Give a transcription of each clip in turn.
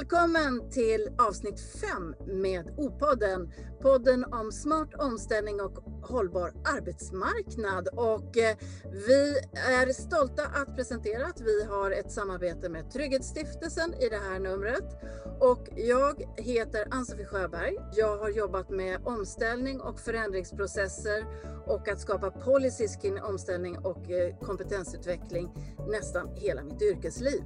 Välkommen till avsnitt 5 med O-podden. Podden om smart omställning och hållbar arbetsmarknad. Och eh, vi är stolta att presentera att vi har ett samarbete med Trygghetsstiftelsen i det här numret. Och jag heter Ann-Sofie Sjöberg. Jag har jobbat med omställning och förändringsprocesser och att skapa policies kring omställning och eh, kompetensutveckling nästan hela mitt yrkesliv.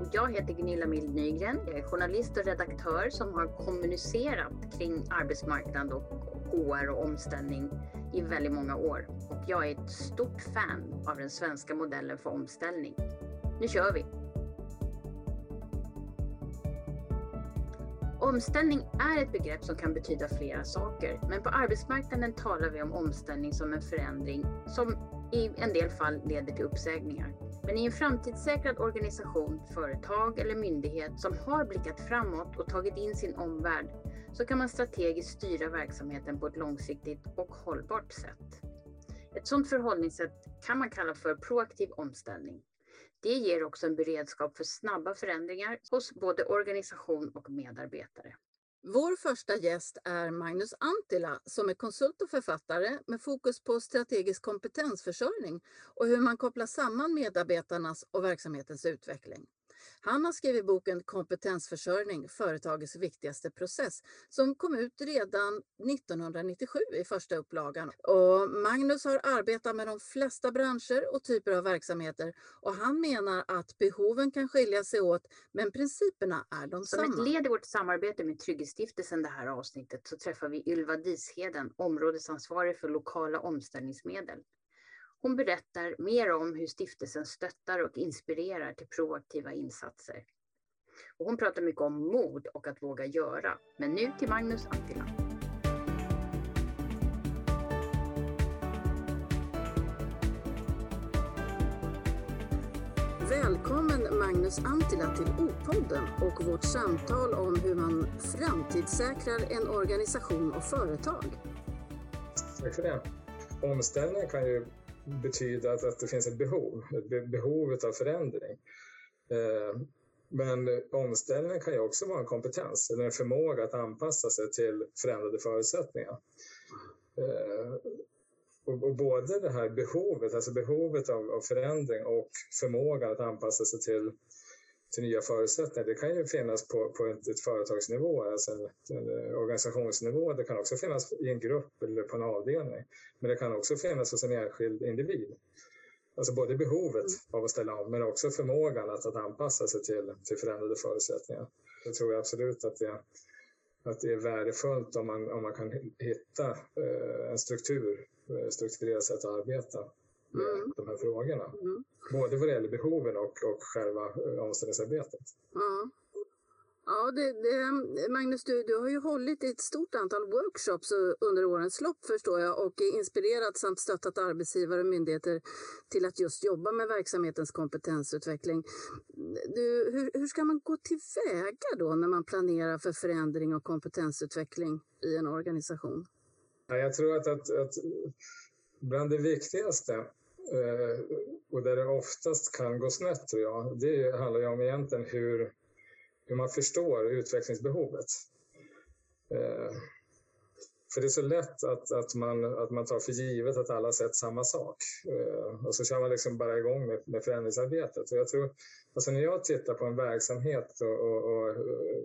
Och jag heter Gunilla Mild Nygren. Jag är journalist och redaktör som har kommunicerat kring arbetsmarknad och HR och omställning i väldigt många år. Och jag är ett stort fan av den svenska modellen för omställning. Nu kör vi! Omställning är ett begrepp som kan betyda flera saker, men på arbetsmarknaden talar vi om omställning som en förändring som i en del fall leder till uppsägningar. Men i en framtidssäkrad organisation, företag eller myndighet som har blickat framåt och tagit in sin omvärld så kan man strategiskt styra verksamheten på ett långsiktigt och hållbart sätt. Ett sådant förhållningssätt kan man kalla för proaktiv omställning. Det ger också en beredskap för snabba förändringar hos både organisation och medarbetare. Vår första gäst är Magnus Antila som är konsult och författare med fokus på strategisk kompetensförsörjning och hur man kopplar samman medarbetarnas och verksamhetens utveckling. Han har skrivit boken Kompetensförsörjning, företagets viktigaste process, som kom ut redan 1997 i första upplagan. Och Magnus har arbetat med de flesta branscher och typer av verksamheter och han menar att behoven kan skilja sig åt, men principerna är de Som samma. ett led i vårt samarbete med Trygghetsstiftelsen det här avsnittet så träffar vi Ylva Disheden, områdesansvarig för lokala omställningsmedel. Hon berättar mer om hur stiftelsen stöttar och inspirerar till proaktiva insatser. Och hon pratar mycket om mod och att våga göra. Men nu till Magnus Antila. Välkommen Magnus Antila till O-podden och vårt samtal om hur man framtidssäkrar en organisation och företag. Tack för det. Omställning kan ju betyda att, att det finns ett behov, ett behov av förändring. Eh, men omställning kan ju också vara en kompetens, eller en förmåga att anpassa sig till förändrade förutsättningar. Eh, och, både det här behovet, alltså behovet av förändring och förmågan att anpassa sig till, till nya förutsättningar, det kan ju finnas på, på ett, ett företagsnivå, alltså en, en organisationsnivå. Det kan också finnas i en grupp eller på en avdelning. Men det kan också finnas hos en enskild individ. Alltså både behovet av att ställa om men också förmågan att, att anpassa sig till, till förändrade förutsättningar. Jag tror absolut att det, att det är värdefullt om man, om man kan hitta eh, en struktur, eh, strukturerat sätt att arbeta med Mm. de här frågorna. Mm. Både vad det gäller behoven och, och själva eh, omställningsarbetet. Ja, ja det, det, Magnus, du, du har ju hållit ett stort antal workshops under årens lopp förstår jag och inspirerat samt stöttat arbetsgivare och myndigheter till att just jobba med verksamhetens kompetensutveckling. Du, hur, hur ska man gå tillväga då när man planerar för förändring och kompetensutveckling i en organisation? Ja, jag tror att, att, att bland det viktigaste eh, och där det oftast kan gå snett tror jag, det handlar ju om egentligen hur, hur man förstår utvecklingsbehovet. Eh, för det är så lätt att, att, man, att man tar för givet att alla sett samma sak. Eh, och så kör man liksom bara igång med, med förändringsarbetet. Och jag tror, alltså när jag tittar på en verksamhet och, och, och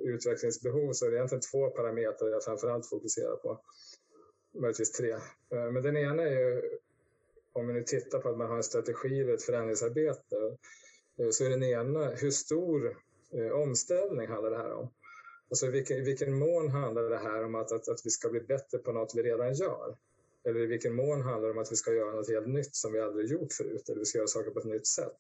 utvecklingsbehov så är det egentligen två parametrar jag framförallt fokuserar på. Möjligtvis tre. Eh, men den ena är ju, om vi nu tittar på att man har en strategi eller ett förändringsarbete, eh, så är den ena, hur stor eh, omställning handlar det här om? Alltså i vilken, i vilken mån handlar det här om att, att, att vi ska bli bättre på något vi redan gör? Eller i vilken mån handlar det om att vi ska göra något helt nytt som vi aldrig gjort förut? Eller vi ska göra saker på ett nytt sätt?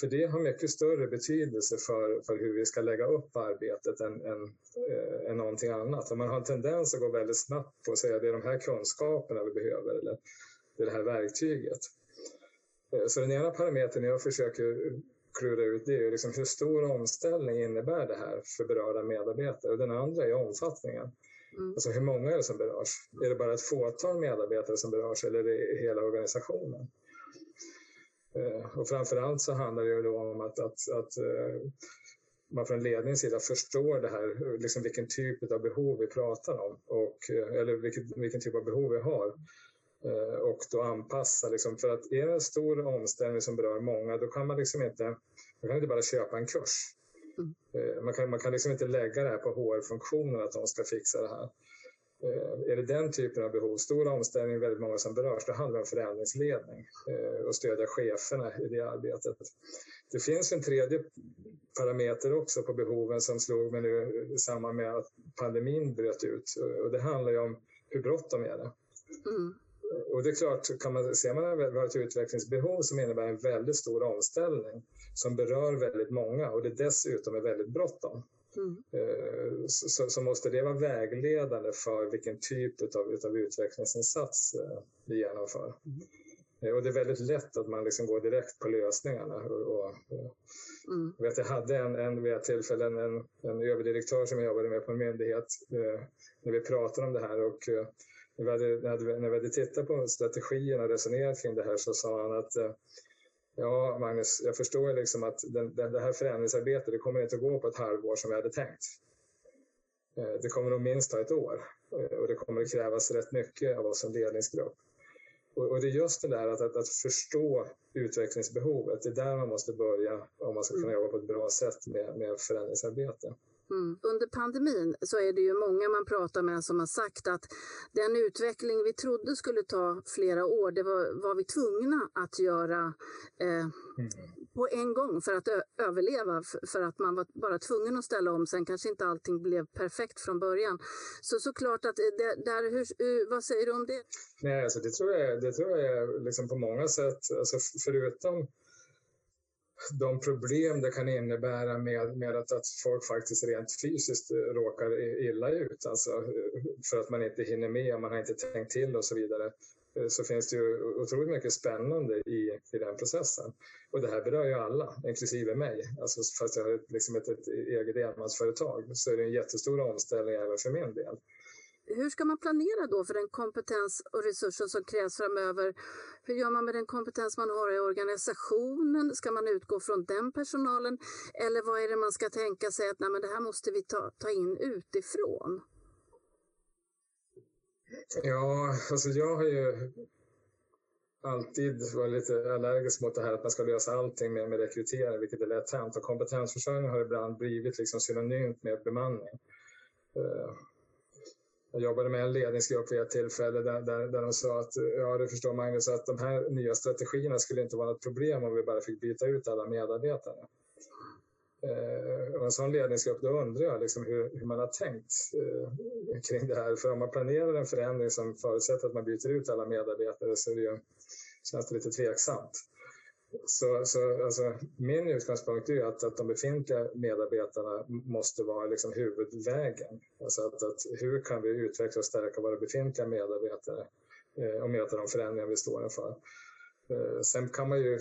För det har mycket större betydelse för, för hur vi ska lägga upp arbetet än, än, eh, än någonting annat. Och man har en tendens att gå väldigt snabbt på att säga att det är de här kunskaperna vi behöver eller det är det här verktyget. Eh, Så den ena parametern jag försöker klura ut det är liksom hur stor omställning innebär det här för berörda medarbetare? Och den andra är omfattningen. Mm. Alltså hur många är det som berörs? Är det bara ett fåtal medarbetare som berörs eller är det hela organisationen? Eh, Och framförallt så handlar det ju om att, att, att eh, man från ledningens sida förstår det här, liksom vilken typ av behov vi pratar om och, eller vilken, vilken typ av behov vi har och då anpassa. Liksom, för att är det en stor omställning som berör många, då kan man liksom inte, man kan inte bara köpa en kurs. Mm. Man kan, man kan liksom inte lägga det här på HR-funktionen att de ska fixa det här. Eh, är det den typen av behov, stor omställning, väldigt många som berörs, då handlar det om förändringsledning eh, och stödja cheferna i det arbetet. Det finns en tredje parameter också på behoven som slog mig nu i samband med att pandemin bröt ut och det handlar ju om hur bråttom är det? Mm. Och det är klart, kan man, ser man vi har ett utvecklingsbehov som innebär en väldigt stor omställning som berör väldigt många och det dessutom är väldigt bråttom Mm. Eh, så, så, måste det vara vägledande för vilken typ av utav utvecklingsinsats eh, vi genomför. Mm. Eh, och det är väldigt lätt att man liksom går direkt på lösningarna. Och, och, mm. jag, vet, jag hade en, en vid ett tillfälle en, en, en överdirektör som jag jobbade med på en myndighet när vi pratade om det här. Och, när vi, hade, när vi hade tittat på strategierna och resonerat kring det här så sa han att Ja, Magnus, jag förstår liksom att den, den, det här förändringsarbetet det kommer inte att gå på ett halvår som vi hade tänkt. Eh, det kommer nog minst ta ett år eh, och det kommer att krävas rätt mycket av oss som ledningsgrupp. Och, och det är just det där att, att, att, förstå utvecklingsbehovet, det är där man måste börja om man ska kunna jobba på ett bra sätt med, med förändringsarbete. Mm. Under pandemin så är det ju många man pratar med som har sagt att den utveckling vi trodde skulle ta flera år, det var, var vi tvungna att göra eh, mm. på en gång för att överleva, för att man var bara tvungen att ställa om. Sen kanske inte allting blev perfekt från början. Så såklart att det, där, hur, vad säger du om det? Nej, alltså det tror jag, det tror jag liksom på många sätt, alltså förutom de problem det kan innebära med, med att, att folk faktiskt rent fysiskt råkar illa ut, alltså för att man inte hinner med, man har inte tänkt till och så vidare, eh, så finns det ju otroligt mycket spännande i, i den processen. Och det här berör ju alla, inklusive mig. Alltså fast jag har liksom ett, ett eget enmansföretag så är det en jättestor omställning även för min del. Hur ska man planera då för den kompetens och resurser som krävs framöver? Hur gör man med den kompetens man har i organisationen? Ska man utgå från den personalen? Eller vad är det man ska tänka sig att nej, men det här måste vi ta, ta in utifrån? Ja, alltså jag har ju alltid varit lite allergisk mot det här att man ska lösa allting med, med rekrytering, vilket är lätt hänt. Och kompetensförsörjning har ibland blivit liksom synonymt med bemanning. Eh, jag jobbade med en ledningsgrupp vid ett tillfälle där, där, där de sa att ja, du förstår Magnus, att de här nya strategierna skulle inte vara något problem om vi bara fick byta ut alla medarbetare. Eh, och en sån ledningsgrupp, då undrar jag liksom hur, hur man har tänkt eh, kring det här. För om man planerar en förändring som förutsätter att man byter ut alla medarbetare så är det ju, känns det lite tveksamt. Så, så alltså, min utgångspunkt är att, att de befintliga medarbetarna måste vara liksom huvudvägen. Alltså att, att hur kan vi utveckla och stärka våra befintliga medarbetare eh, och möta de förändringar vi står inför. Eh, sen, kan man ju,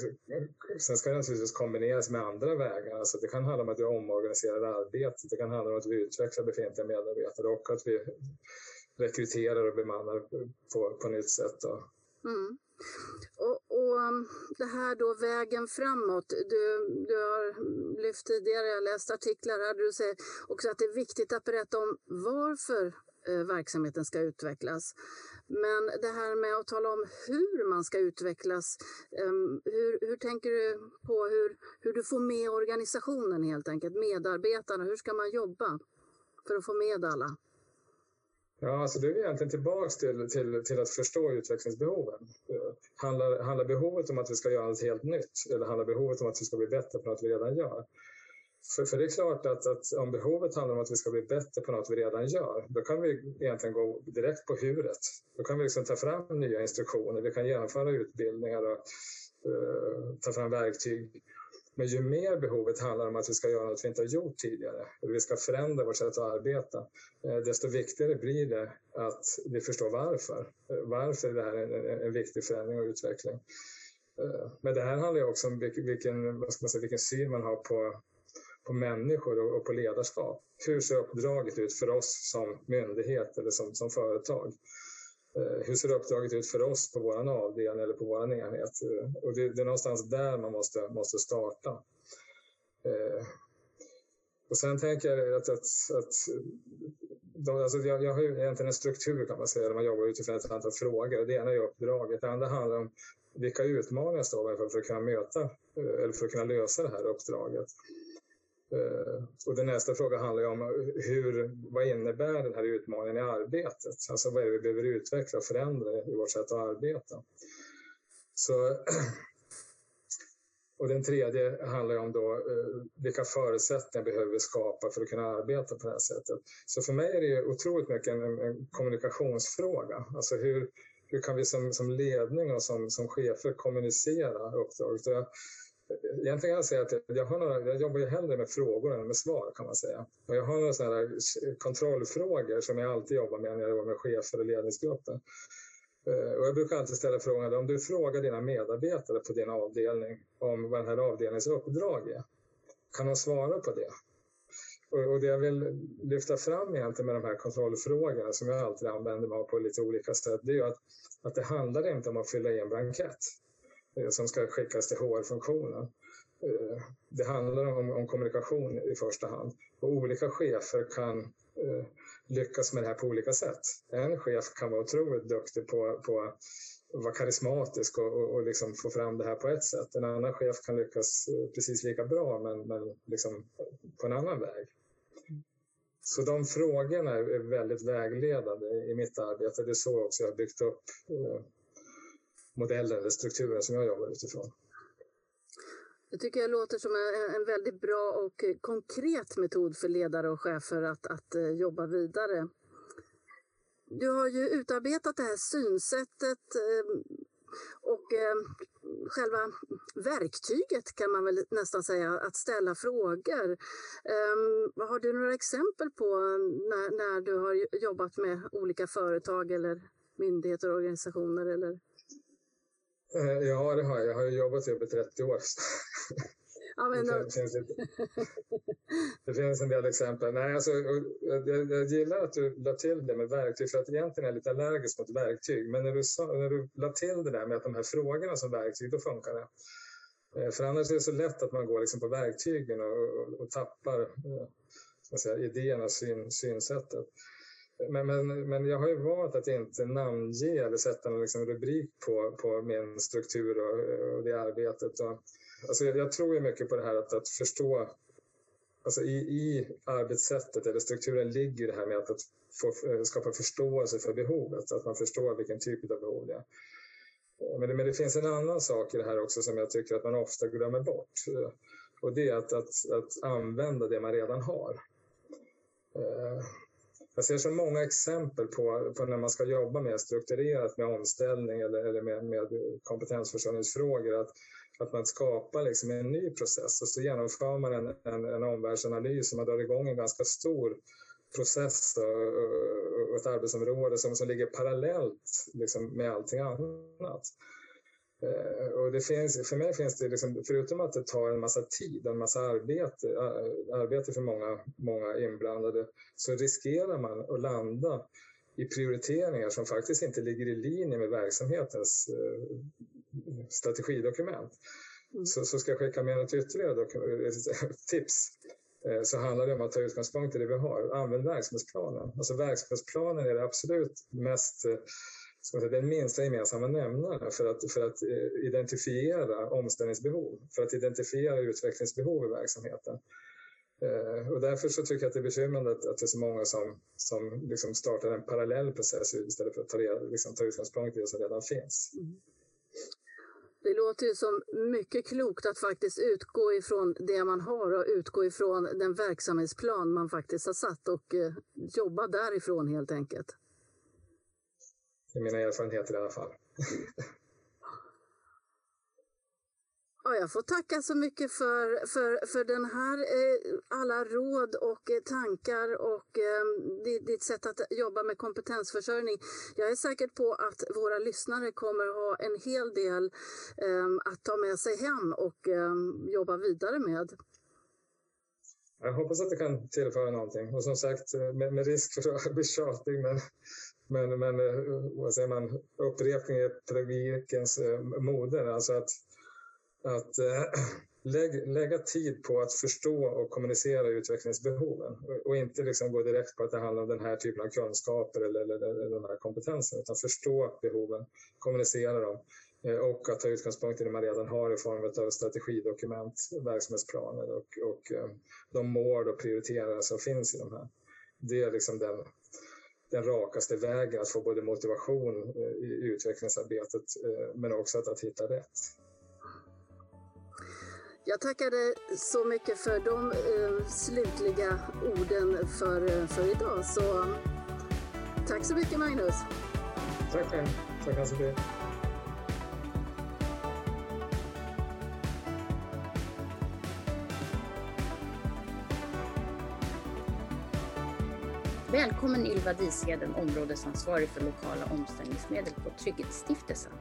sen ska det naturligtvis kombineras med andra vägar. Alltså det kan handla om att vi omorganiserar arbetet, det kan handla om att vi utvecklar befintliga medarbetare och att vi rekryterar och bemannar på, på nytt sätt. Mm. Och, och, det här då vägen framåt. Du, du har lyft tidigare, jag har läst artiklar här, du säger också att det är viktigt att berätta om varför eh, verksamheten ska utvecklas. Men det här med att tala om hur man ska utvecklas, ehm, hur, hur tänker du på hur, hur du får med organisationen helt enkelt, medarbetarna, hur ska man jobba för att få med alla? Ja, alltså det är egentligen tillbaks till, till, till att förstå utvecklingsbehoven. Handlar, handlar behovet om att vi ska göra något helt nytt eller handlar behovet om att vi ska bli bättre på något vi redan gör? För, för det är klart att, att om behovet handlar om att vi ska bli bättre på något vi redan gör, då kan vi egentligen gå direkt på huret. Då kan vi liksom ta fram nya instruktioner, vi kan genomföra utbildningar och uh, ta fram verktyg men ju mer behovet handlar om att vi ska göra något vi inte har gjort tidigare, eller vi ska förändra vårt sätt att arbeta, eh, desto viktigare blir det att vi förstår varför. Eh, varför är det här en, viktig förändring och utveckling? Eh, men det här handlar också om vilken, vad ska man säga, vilken syn man har på, på människor och på ledarskap. Hur ser uppdraget ut för oss som myndighet eller som, som företag? Eh, hur ser uppdraget ut för oss på vår avdelning eller på vår enhet? Eh, och det, det, är någonstans där man måste, måste starta. Eh, och sen tänker jag att, att, att de, alltså jag, jag har ju egentligen en struktur kan man säga, där man jobbar utifrån ett antal frågor. Det ena är uppdraget, det andra handlar om vilka utmaningar står man inför för att kunna möta eh, eller för att kunna lösa det här uppdraget. Eh, och den nästa fråga handlar om eh, hur, vad innebär den här utmaningen i arbetet? Alltså vad är det vi behöver utveckla och förändra i vårt sätt att arbeta? Så, och den tredje handlar om då, eh, vilka förutsättningar behöver vi skapa för att kunna arbeta på det här sättet? Så för mig är det otroligt mycket en, en kommunikationsfråga. Alltså hur, hur kan vi som, som ledning och som, som chefer kommunicera uppdraget? Jag, egentligen kan jag säga att jag, har några, jag jobbar ju hellre med frågor än med svar kan man säga. Och jag har några sådana kontrollfrågor som jag alltid jobbar med när jag jobbar med chefer och ledningsgrupper. Eh, och jag brukar alltid ställa frågan, om du frågar dina medarbetare på din avdelning om vad den här avdelningens uppdrag är, kan de svara på det? Och, det jag vill lyfta fram egentligen med de här kontrollfrågorna som jag alltid använder mig av på lite olika sätt, det är ju att, att det handlar inte om att fylla i en blankett Eh, som ska skickas till HR-funktionen. Eh, det handlar om, om, kommunikation i första hand. Och olika chefer kan eh, lyckas med det här på olika sätt. En chef kan vara otroligt duktig på, på att vara karismatisk och, och, och liksom få fram det här på ett sätt. En annan chef kan lyckas eh, precis lika bra men, men liksom på en annan väg. Så de frågorna är väldigt vägledande i mitt arbete. Det är så också jag har byggt upp eh, modellen eller strukturen som jag jobbar utifrån. Det tycker jag låter som en, väldigt bra och konkret metod för ledare och chefer att, att eh, jobba vidare. Du har ju utarbetat det här synsättet ehm, och ehm, själva verktyget kan man väl nästan säga, att ställa frågor. Ehm, har du några exempel på när, när du har jobbat med olika företag eller myndigheter och organisationer? Eller? Eh, ja, det har jag. Jag har jobbat i över 30 år. Ja, men... det, finns det finns en del exempel. Nej, alltså, jag, jag gillar att du la till det med verktyg, för att egentligen är jag lite allergisk mot verktyg. Men när du, när du la till det där med att de här frågorna som verktyg, då funkar det. Eh, för annars är det så lätt att man går liksom på verktygen och, och, och tappar eh, säga, idén och syn, synsättet. Men, men, men jag har ju valt att inte namnge eller sätta någon liksom rubrik på, på min struktur och, och det arbetet. Och, Alltså jag, jag tror ju mycket på det här att, att förstå Alltså i, I arbetssättet eller strukturen ligger det här med att, att få, eh, skapa förståelse för behovet, att man förstår vilken typ av behov det är. Men det, men det finns en annan sak i det här också som jag tycker att man ofta glömmer bort. Och det är att, att, att använda det man redan har. Eh, jag ser så många exempel på, på när man ska jobba mer strukturerat med omställning eller, eller med, med kompetensförsörjningsfrågor, att att man skapar liksom en ny process och så genomför man en, en, en omvärldsanalys och man drar igång en ganska stor process och, och ett arbetsområde som, som ligger parallellt liksom med allting annat. Eh, och det finns, för mig finns det, liksom, förutom att det tar en massa tid en massa arbete, arbete för många, många inblandade, så riskerar man att landa i prioriteringar som faktiskt inte ligger i linje med verksamhetens eh, strategidokument. Mm. Så, så ska jag skicka med ett ytterligare tips eh, så handlar det om att ta utgångspunkt i det vi har. Använd verksamhetsplanen. Alltså verksamhetsplanen är det absolut mest eh, säga, den minsta gemensamma nämnaren för att, för att eh, identifiera omställningsbehov, för att identifiera utvecklingsbehov i verksamheten. Eh, och därför så tycker jag att det är bekymrande att, att det är så många som, som liksom startar en parallell process istället för att ta, liksom, ta utgångspunkt i det som redan finns. Mm. Det låter ju som mycket klokt att faktiskt utgå ifrån det man har och utgå ifrån den verksamhetsplan man faktiskt har satt och eh, jobba därifrån helt enkelt. Är mina erfarenheter i alla fall. Ja, jag får tacka så mycket för, för, för den här, eh, alla råd och eh, tankar och eh, ditt sätt att jobba med kompetensförsörjning. Jag är säker på att våra lyssnare kommer ha en hel del eh, att ta med sig hem och eh, jobba vidare med. Jag hoppas att det kan tillföra någonting. Och som sagt, eh, med, med risk för att bli tjatig, men, men, men eh, vad säger man, upprepning är pedagogikens eh, moder. Alltså att att, eh, lägg, lägga tid på att förstå och kommunicera utvecklingsbehoven och inte liksom gå direkt på att det handlar om den här typen av kunskaper eller, eller, eller den här kompetensen utan förstå behoven, kommunicera dem och att ta utgångspunkt i det man redan har i form av strategidokument, verksamhetsplaner och, och de mål och prioriteringar som finns i de här. Det är liksom den, den rakaste vägen att få både motivation eh, i utvecklingsarbetet men också att, att hitta rätt. Jag tackar dig så mycket för de eh, slutliga orden för, eh, för idag. Så tack så mycket Magnus. Tack själv. Tack Ann-Sofie. Välkommen Ylva Disheden, områdesansvarig för lokala omställningsmedel på Trygghetsstiftelsen.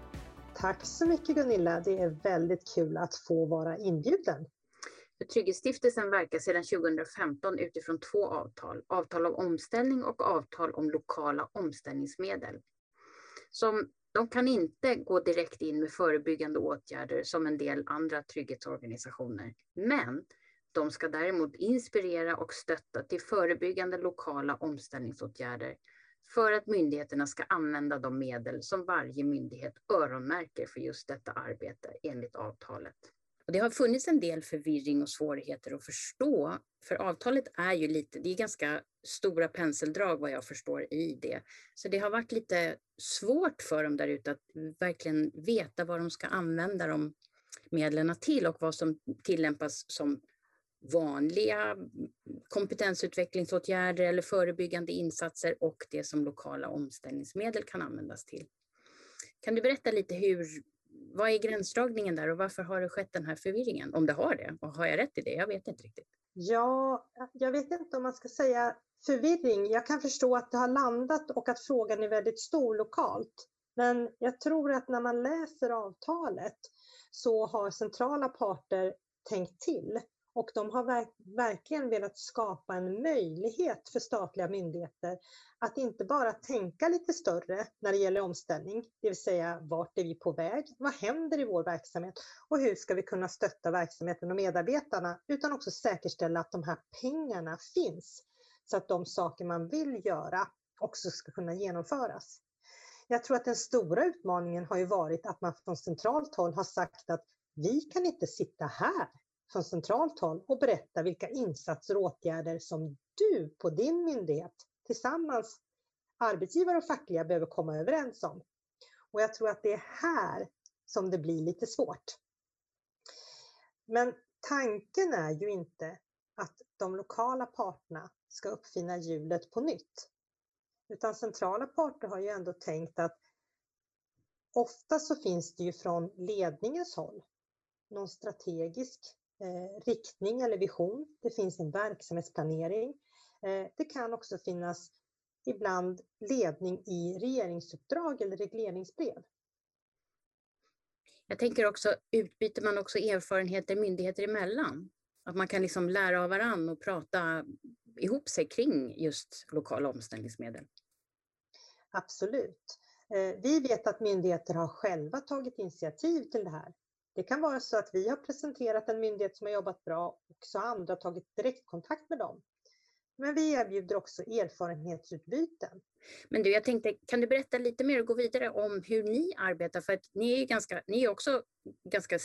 Tack så mycket Gunilla. Det är väldigt kul att få vara inbjuden. Trygghetsstiftelsen verkar sedan 2015 utifrån två avtal. Avtal om omställning och avtal om lokala omställningsmedel. Som, de kan inte gå direkt in med förebyggande åtgärder som en del andra trygghetsorganisationer. Men de ska däremot inspirera och stötta till förebyggande lokala omställningsåtgärder för att myndigheterna ska använda de medel som varje myndighet öronmärker för just detta arbete enligt avtalet. Och det har funnits en del förvirring och svårigheter att förstå, för avtalet är ju lite, det är ganska stora penseldrag vad jag förstår i det. Så det har varit lite svårt för dem där ute att verkligen veta vad de ska använda de medlen till och vad som tillämpas som vanliga kompetensutvecklingsåtgärder eller förebyggande insatser och det som lokala omställningsmedel kan användas till. Kan du berätta lite hur, vad är gränsdragningen där och varför har det skett den här förvirringen? Om det har det, och har jag rätt i det? Jag vet inte riktigt. Ja, jag vet inte om man ska säga förvirring. Jag kan förstå att det har landat och att frågan är väldigt stor lokalt. Men jag tror att när man läser avtalet så har centrala parter tänkt till och de har verk verkligen velat skapa en möjlighet för statliga myndigheter att inte bara tänka lite större när det gäller omställning, det vill säga vart är vi på väg? Vad händer i vår verksamhet? Och hur ska vi kunna stötta verksamheten och medarbetarna? Utan också säkerställa att de här pengarna finns så att de saker man vill göra också ska kunna genomföras. Jag tror att den stora utmaningen har ju varit att man från centralt håll har sagt att vi kan inte sitta här från centralt håll och berätta vilka insatser och åtgärder som du på din myndighet tillsammans arbetsgivare och fackliga behöver komma överens om. Och jag tror att det är här som det blir lite svårt. Men tanken är ju inte att de lokala parterna ska uppfinna hjulet på nytt. Utan centrala parter har ju ändå tänkt att ofta så finns det ju från ledningens håll någon strategisk riktning eller vision. Det finns en verksamhetsplanering. Eh, det kan också finnas ibland ledning i regeringsuppdrag eller regleringsbrev. Jag tänker också, utbyter man också erfarenheter myndigheter emellan? Att man kan liksom lära av varann och prata ihop sig kring just lokala omställningsmedel? Absolut. Eh, vi vet att myndigheter har själva tagit initiativ till det här. Det kan vara så att vi har presenterat en myndighet som har jobbat bra och så har andra tagit direktkontakt med dem. Men vi erbjuder också erfarenhetsutbyten. Men du, jag tänkte, kan du berätta lite mer och gå vidare om hur ni arbetar? För att ni är, ganska, ni är också ganska,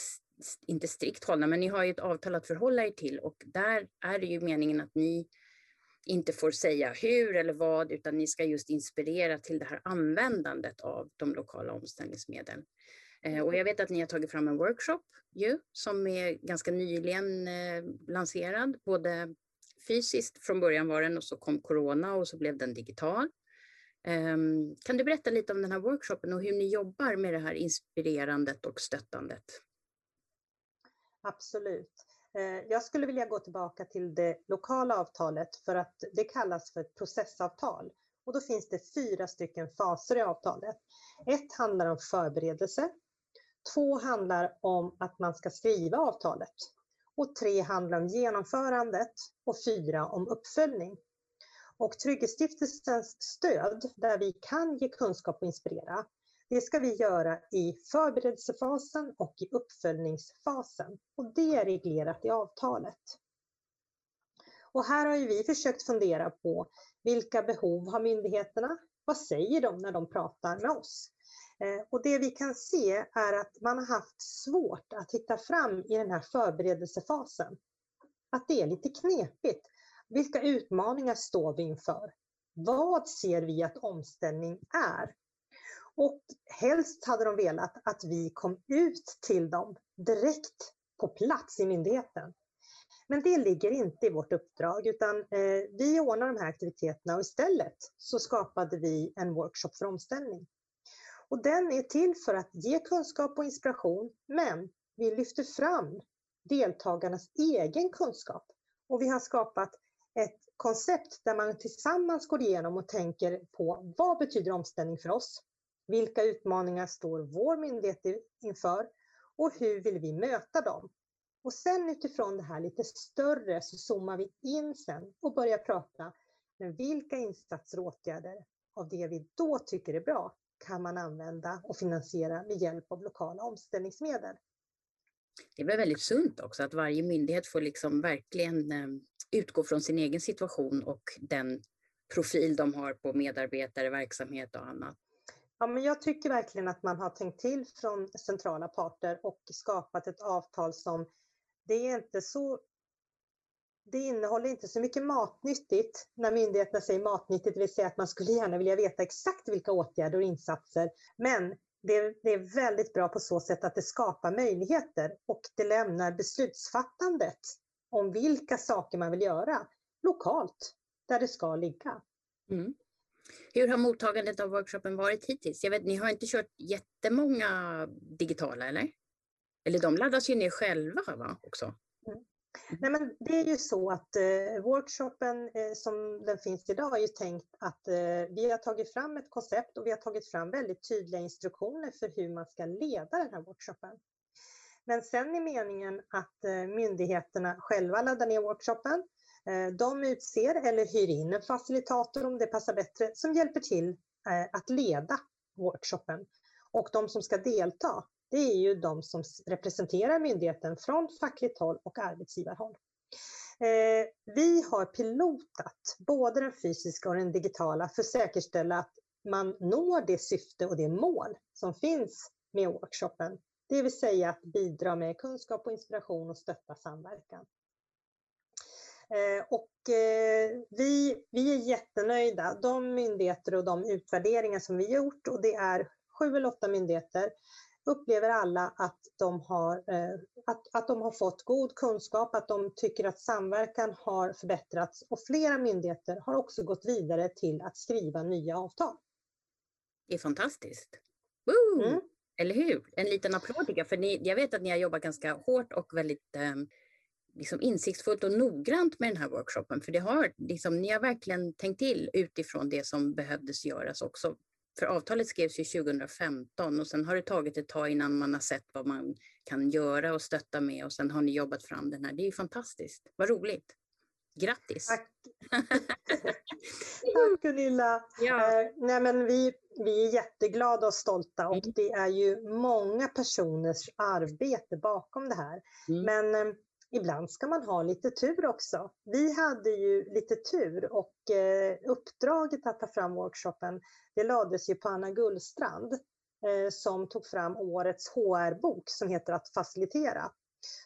inte strikt hållna, men ni har ju ett avtal att förhålla er till och där är det ju meningen att ni inte får säga hur eller vad, utan ni ska just inspirera till det här användandet av de lokala omställningsmedlen. Eh, och jag vet att ni har tagit fram en workshop ju, som är ganska nyligen eh, lanserad, både fysiskt från början var den och så kom corona och så blev den digital. Um, kan du berätta lite om den här workshopen och hur ni jobbar med det här inspirerandet och stöttandet? Absolut. Eh, jag skulle vilja gå tillbaka till det lokala avtalet för att det kallas för ett processavtal. Och då finns det fyra stycken faser i avtalet. Ett handlar om förberedelse, Två handlar om att man ska skriva avtalet. Och tre handlar om genomförandet och fyra om uppföljning. Och Trygghetsstiftelsens stöd, där vi kan ge kunskap och inspirera, Det ska vi göra i förberedelsefasen och i uppföljningsfasen och det är reglerat i avtalet. Och här har ju vi försökt fundera på vilka behov har myndigheterna? Vad säger de när de pratar med oss? Eh, och det vi kan se är att man har haft svårt att hitta fram i den här förberedelsefasen. Att det är lite knepigt. Vilka utmaningar står vi inför? Vad ser vi att omställning är? Och helst hade de velat att vi kom ut till dem direkt på plats i myndigheten. Men det ligger inte i vårt uppdrag utan eh, vi ordnar de här aktiviteterna och istället så skapade vi en workshop för omställning. Och den är till för att ge kunskap och inspiration men vi lyfter fram deltagarnas egen kunskap. Och vi har skapat ett koncept där man tillsammans går igenom och tänker på vad betyder omställning för oss? Vilka utmaningar står vår myndighet inför? Och hur vill vi möta dem? Och sen utifrån det här lite större så zoomar vi in sen och börjar prata med vilka insatser och åtgärder av det vi då tycker är bra kan man använda och finansiera med hjälp av lokala omställningsmedel. Det är väldigt sunt också att varje myndighet får liksom verkligen eh, utgå från sin egen situation och den profil de har på medarbetare, verksamhet och annat. Ja, men jag tycker verkligen att man har tänkt till från centrala parter och skapat ett avtal som det är inte så det innehåller inte så mycket matnyttigt när myndigheterna säger matnyttigt, det vill säga att man skulle gärna vilja veta exakt vilka åtgärder och insatser. Men det, det, är väldigt bra på så sätt att det skapar möjligheter och det lämnar beslutsfattandet om vilka saker man vill göra lokalt, där det ska ligga. Mm. Hur har mottagandet av workshopen varit hittills? Jag vet, ni har inte kört jättemånga digitala, eller? Eller de laddas ju ner själva va, också? Mm. Mm. Nej, men det är ju så att eh, workshopen eh, som den finns idag är ju tänkt att eh, vi har tagit fram ett koncept och vi har tagit fram väldigt tydliga instruktioner för hur man ska leda den här workshopen. Men sen är meningen att eh, myndigheterna själva laddar ner workshopen. Eh, de utser eller hyr in en facilitator om det passar bättre som hjälper till eh, att leda workshopen. Och de som ska delta, det är ju de som representerar myndigheten från fackligt håll och arbetsgivarhåll. Eh, vi har pilotat både den fysiska och den digitala för att säkerställa att man når det syfte och det mål som finns med workshopen det vill säga att bidra med kunskap och inspiration och stötta samverkan. Eh, och eh, vi, vi är jättenöjda. De myndigheter och de utvärderingar som vi gjort, och det är sju eller åtta myndigheter, upplever alla att de, har, eh, att, att de har fått god kunskap, att de tycker att samverkan har förbättrats och flera myndigheter har också gått vidare till att skriva nya avtal. Det är fantastiskt. Mm. Eller hur? En liten applåd tycker jag, för ni, jag vet att ni har jobbat ganska hårt och väldigt eh, liksom insiktsfullt och noggrant med den här workshopen. För det har, liksom, ni har verkligen tänkt till utifrån det som behövdes göras också. För avtalet skrevs ju 2015 och sen har det tagit ett tag innan man har sett vad man kan göra och stötta med och sen har ni jobbat fram den här. Det är ju fantastiskt. Vad roligt. Grattis! Tack, Tack Gunilla! Ja. Eh, nej, men vi, vi är jätteglada och stolta och mm. det är ju många personers arbete bakom det här. Mm. Men eh, ibland ska man ha lite tur också. Vi hade ju lite tur och eh, uppdraget att ta fram workshopen det lades ju på Anna Gullstrand eh, som tog fram årets HR-bok som heter Att facilitera.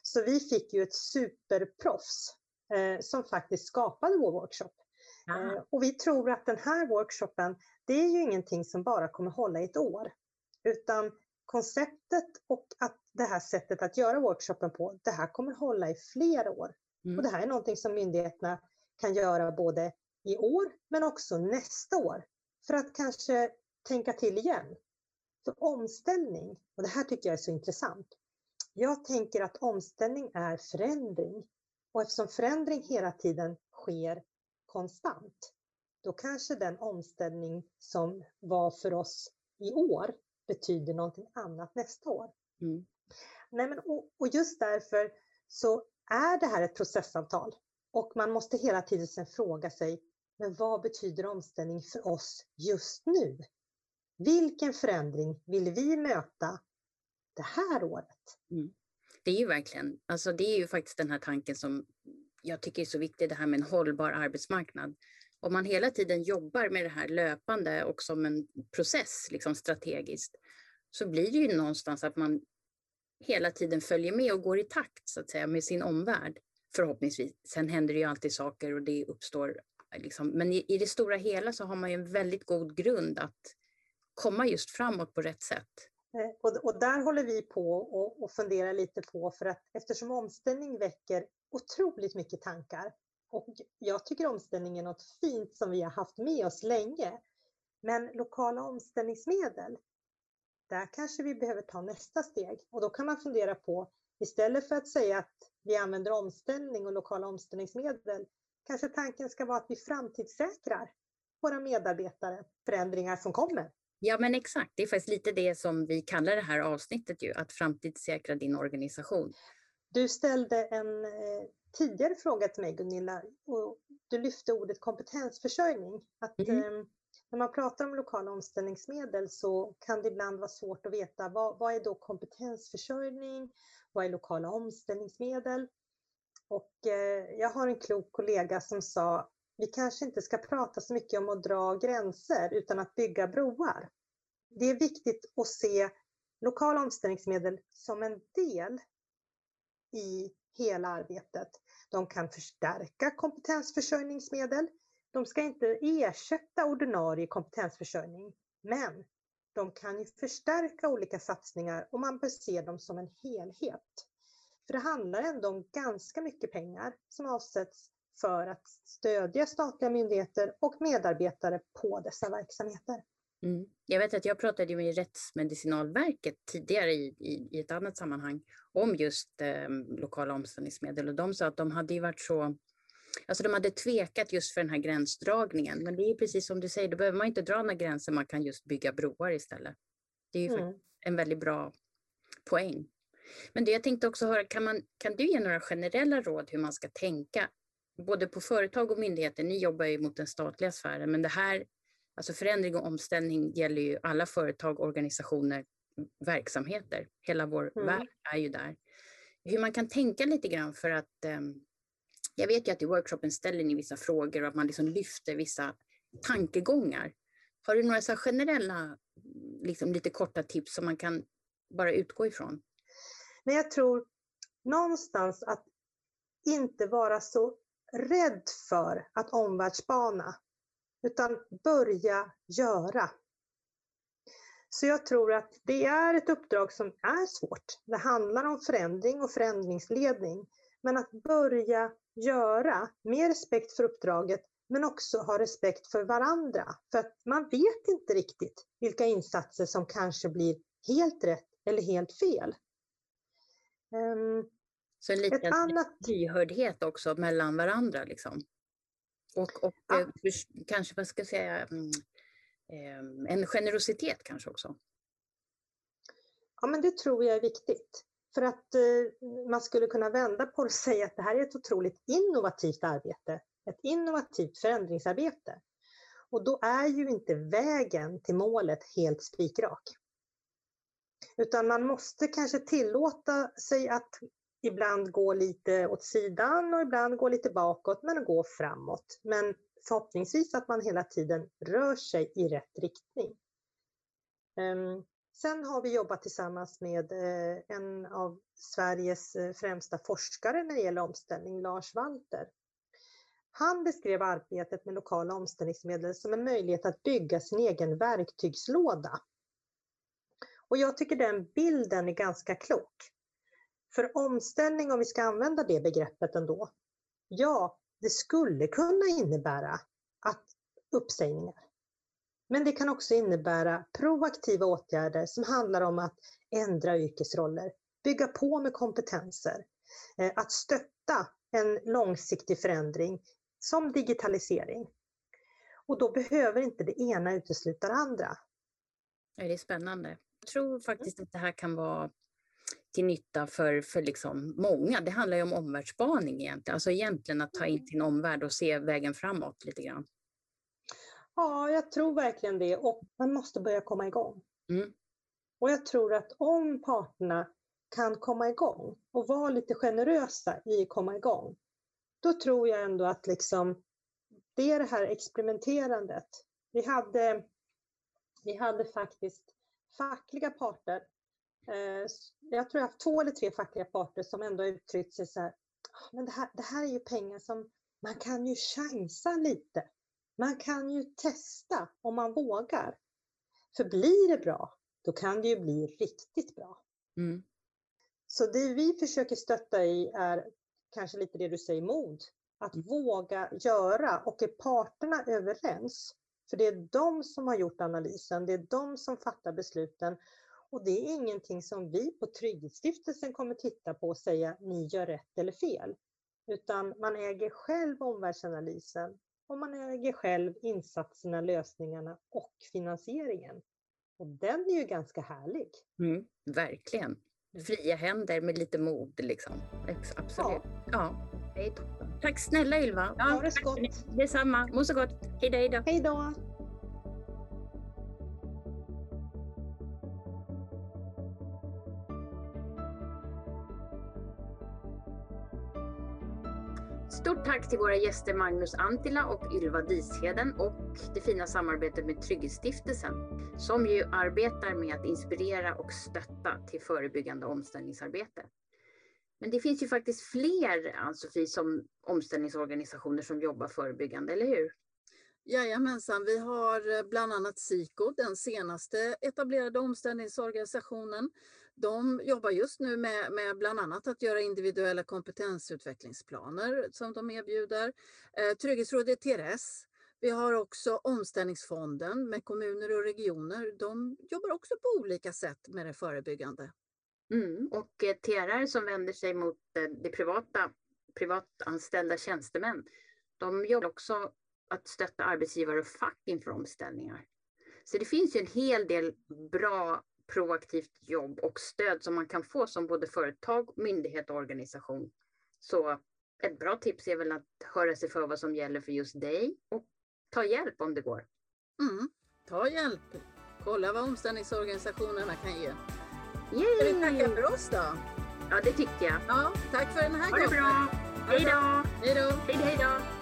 Så vi fick ju ett superproffs eh, som faktiskt skapade vår workshop. Och vi tror att den här workshopen, det är ju ingenting som bara kommer hålla i ett år. Utan konceptet och att det här sättet att göra workshopen på, det här kommer hålla i flera år. Mm. Och det här är någonting som myndigheterna kan göra både i år men också nästa år. För att kanske tänka till igen. För omställning, och det här tycker jag är så intressant. Jag tänker att omställning är förändring. Och eftersom förändring hela tiden sker konstant, då kanske den omställning som var för oss i år betyder någonting annat nästa år. Mm. Nej, men, och, och, just därför så är det här ett processavtal och man måste hela tiden sen fråga sig, men vad betyder omställning för oss just nu? Vilken förändring vill vi möta det här året? Mm. Det är ju verkligen, alltså det är ju faktiskt den här tanken som jag tycker är så viktig, det här med en hållbar arbetsmarknad. Om man hela tiden jobbar med det här löpande och som en process, liksom strategiskt, så blir det ju någonstans att man hela tiden följer med och går i takt så att säga med sin omvärld. Förhoppningsvis. Sen händer det ju alltid saker och det uppstår liksom, men i, i det stora hela så har man ju en väldigt god grund att komma just framåt på rätt sätt. Eh, och, och där håller vi på och, och funderar lite på för att eftersom omställning väcker otroligt mycket tankar och jag tycker omställning är något fint som vi har haft med oss länge. Men lokala omställningsmedel, där kanske vi behöver ta nästa steg och då kan man fundera på istället för att säga att vi använder omställning och lokala omställningsmedel, kanske tanken ska vara att vi framtidssäkrar våra medarbetare förändringar som kommer. Ja, men exakt. Det är faktiskt lite det som vi kallar det här avsnittet ju, att framtidssäkra din organisation. Du ställde en eh, tidigare fråga till mig Gunilla och du lyfte ordet kompetensförsörjning. Att, mm. eh, när man pratar om lokala omställningsmedel så kan det ibland vara svårt att veta vad, vad är då kompetensförsörjning? Vad är lokala omställningsmedel? Och eh, jag har en klok kollega som sa vi kanske inte ska prata så mycket om att dra gränser utan att bygga broar. Det är viktigt att se lokala omställningsmedel som en del i hela arbetet. De kan förstärka kompetensförsörjningsmedel. De ska inte ersätta ordinarie kompetensförsörjning, men de kan ju förstärka olika satsningar och man bör se dem som en helhet. För det handlar ändå om ganska mycket pengar som avsätts för att stödja statliga myndigheter och medarbetare på dessa verksamheter. Mm. Jag vet att jag pratade med Rättsmedicinalverket tidigare i, i, i ett annat sammanhang om just eh, lokala omställningsmedel och de sa att de hade ju varit så Alltså de hade tvekat just för den här gränsdragningen. Men det är precis som du säger, då behöver man inte dra några gränser, man kan just bygga broar istället. Det är ju mm. en väldigt bra poäng. Men det jag tänkte också höra, kan, man, kan du ge några generella råd hur man ska tänka? Både på företag och myndigheter, ni jobbar ju mot den statliga sfären, men det här, alltså förändring och omställning gäller ju alla företag, organisationer, verksamheter. Hela vår mm. värld är ju där. Hur man kan tänka lite grann för att um, jag vet ju att i workshopen ställer ni vissa frågor och att man liksom lyfter vissa tankegångar. Har du några så generella, liksom lite korta tips som man kan bara utgå ifrån? Men jag tror någonstans att inte vara så rädd för att omvärldsspana, utan börja göra. Så jag tror att det är ett uppdrag som är svårt. Det handlar om förändring och förändringsledning. Men att börja göra med respekt för uppdraget men också ha respekt för varandra. För att man vet inte riktigt vilka insatser som kanske blir helt rätt eller helt fel. Um, så en liten annat... lyhördhet också mellan varandra liksom. Och, och ja. Eh, kanske, vad ska jag säga, mm, ehm, en generositet kanske också. Ja, men det tror jag är viktigt. För att eh, man skulle kunna vända på det och säga att det här är ett otroligt innovativt arbete. Ett innovativt förändringsarbete. Och då är ju inte vägen till målet helt spikrak. Utan man måste kanske tillåta sig att ibland gå lite åt sidan och ibland gå lite bakåt men gå framåt. Men förhoppningsvis att man hela tiden rör sig i rätt riktning. Ehm, Sen har vi jobbat tillsammans med eh, en av Sveriges eh, främsta forskare när det gäller omställning, Lars Walter. Han beskrev arbetet med lokala omställningsmedel som en möjlighet att bygga sin egen verktygslåda. Och jag tycker den bilden är ganska klok. För omställning, om vi ska använda det begreppet ändå, ja, det skulle kunna innebära att uppsägningar. Men det kan också innebära proaktiva åtgärder som handlar om att ändra yrkesroller, bygga på med kompetenser, eh, att stötta en långsiktig förändring som digitalisering. Och då behöver inte det ena utesluta det andra. Det är spännande. Jag tror faktiskt att det här kan vara till nytta för, för liksom många. Det handlar ju om omvärldsspaning egentligen, alltså egentligen att ta in mm. sin omvärld och se vägen framåt lite grann. Ja, jag tror verkligen det och man måste börja komma igång. Mm. Och jag tror att om parterna kan komma igång och vara lite generösa i att komma igång, då tror jag ändå att liksom, det är det här experimenterandet. Vi hade, vi hade faktiskt fackliga parter. Eh, jag tror jag har haft två eller tre fackliga parter som ändå uttryckt sig så här, "Ah, men det här, det här är ju pengar som man kan ju chansa lite. Man kan ju testa om man vågar. För blir det bra, då kan det ju bli riktigt bra. Mm. Så det vi försöker stötta i är kanske lite det du säger, mod. Att våga göra och är parterna överens, för det är de som har gjort analysen, det är de som fattar besluten och det är ingenting som vi på Trygghetsstiftelsen kommer titta på och säga ni gör rätt eller fel. Utan man äger själv omvärldsanalysen och man äger själv insatserna, lösningarna och finansieringen. Och den är ju ganska härlig. Mm. Verkligen. Fria händer med lite mod liksom. Absolut. Ja. det är toppen. Tack snälla Ylva. Ha det så gott. Detsamma. Må så gott. Hej då, hej då. Stort tack till våra gäster Magnus Antila och Ylva Disheden och det fina samarbetet med Trygghetsstiftelsen som ju arbetar med att inspirera och stötta till förebyggande omställningsarbete. Men det finns ju faktiskt fler, alltså, Ann-Sofie, som omställningsorganisationer som jobbar förebyggande, eller hur? Jajamensan, vi har eh, bland annat SIKO, den senaste etablerade omställningsorganisationen. De jobbar just nu med, med bland annat att göra individuella kompetensutvecklingsplaner som de erbjuder. Eh, Trygghetsrådet TRS. Vi har också Omställningsfonden med kommuner och regioner. De jobbar också på olika sätt med det förebyggande. Mm. Och eh, TRR som vänder sig mot eh, det privata, privatanställda tjänstemän, de jobbar också att stötta arbetsgivare och fack inför omställningar. Så det finns ju en hel del bra proaktivt jobb och stöd som man kan få som både företag, myndighet och organisation. Så ett bra tips är väl att höra sig för vad som gäller för just dig och ta hjälp om det går. Mm. Ta hjälp. Kolla vad omställningsorganisationerna kan ge. Yay! Ska vi tacka för oss då? Ja, det tycker jag. Ja, tack för den här Ha det gången. bra! Hej då! Hej då! Hej då!